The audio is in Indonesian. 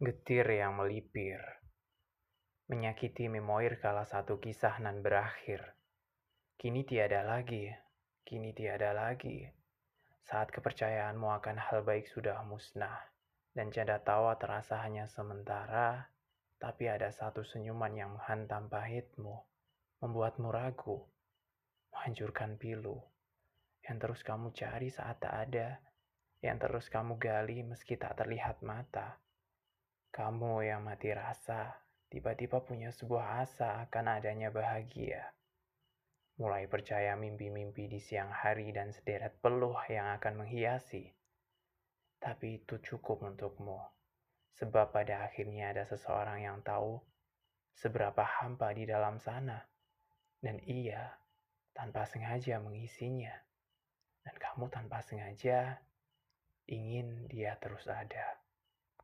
Getir yang melipir, menyakiti memoir kala satu kisah nan berakhir. Kini tiada lagi, kini tiada lagi. Saat kepercayaanmu akan hal baik sudah musnah, dan canda tawa terasa hanya sementara, tapi ada satu senyuman yang menghantam pahitmu, membuatmu ragu, menghancurkan pilu, yang terus kamu cari saat tak ada, yang terus kamu gali meski tak terlihat mata. Kamu yang mati rasa, tiba-tiba punya sebuah asa akan adanya bahagia. Mulai percaya mimpi-mimpi di siang hari dan sederet peluh yang akan menghiasi. Tapi itu cukup untukmu, sebab pada akhirnya ada seseorang yang tahu seberapa hampa di dalam sana, dan ia tanpa sengaja mengisinya, dan kamu tanpa sengaja ingin dia terus ada.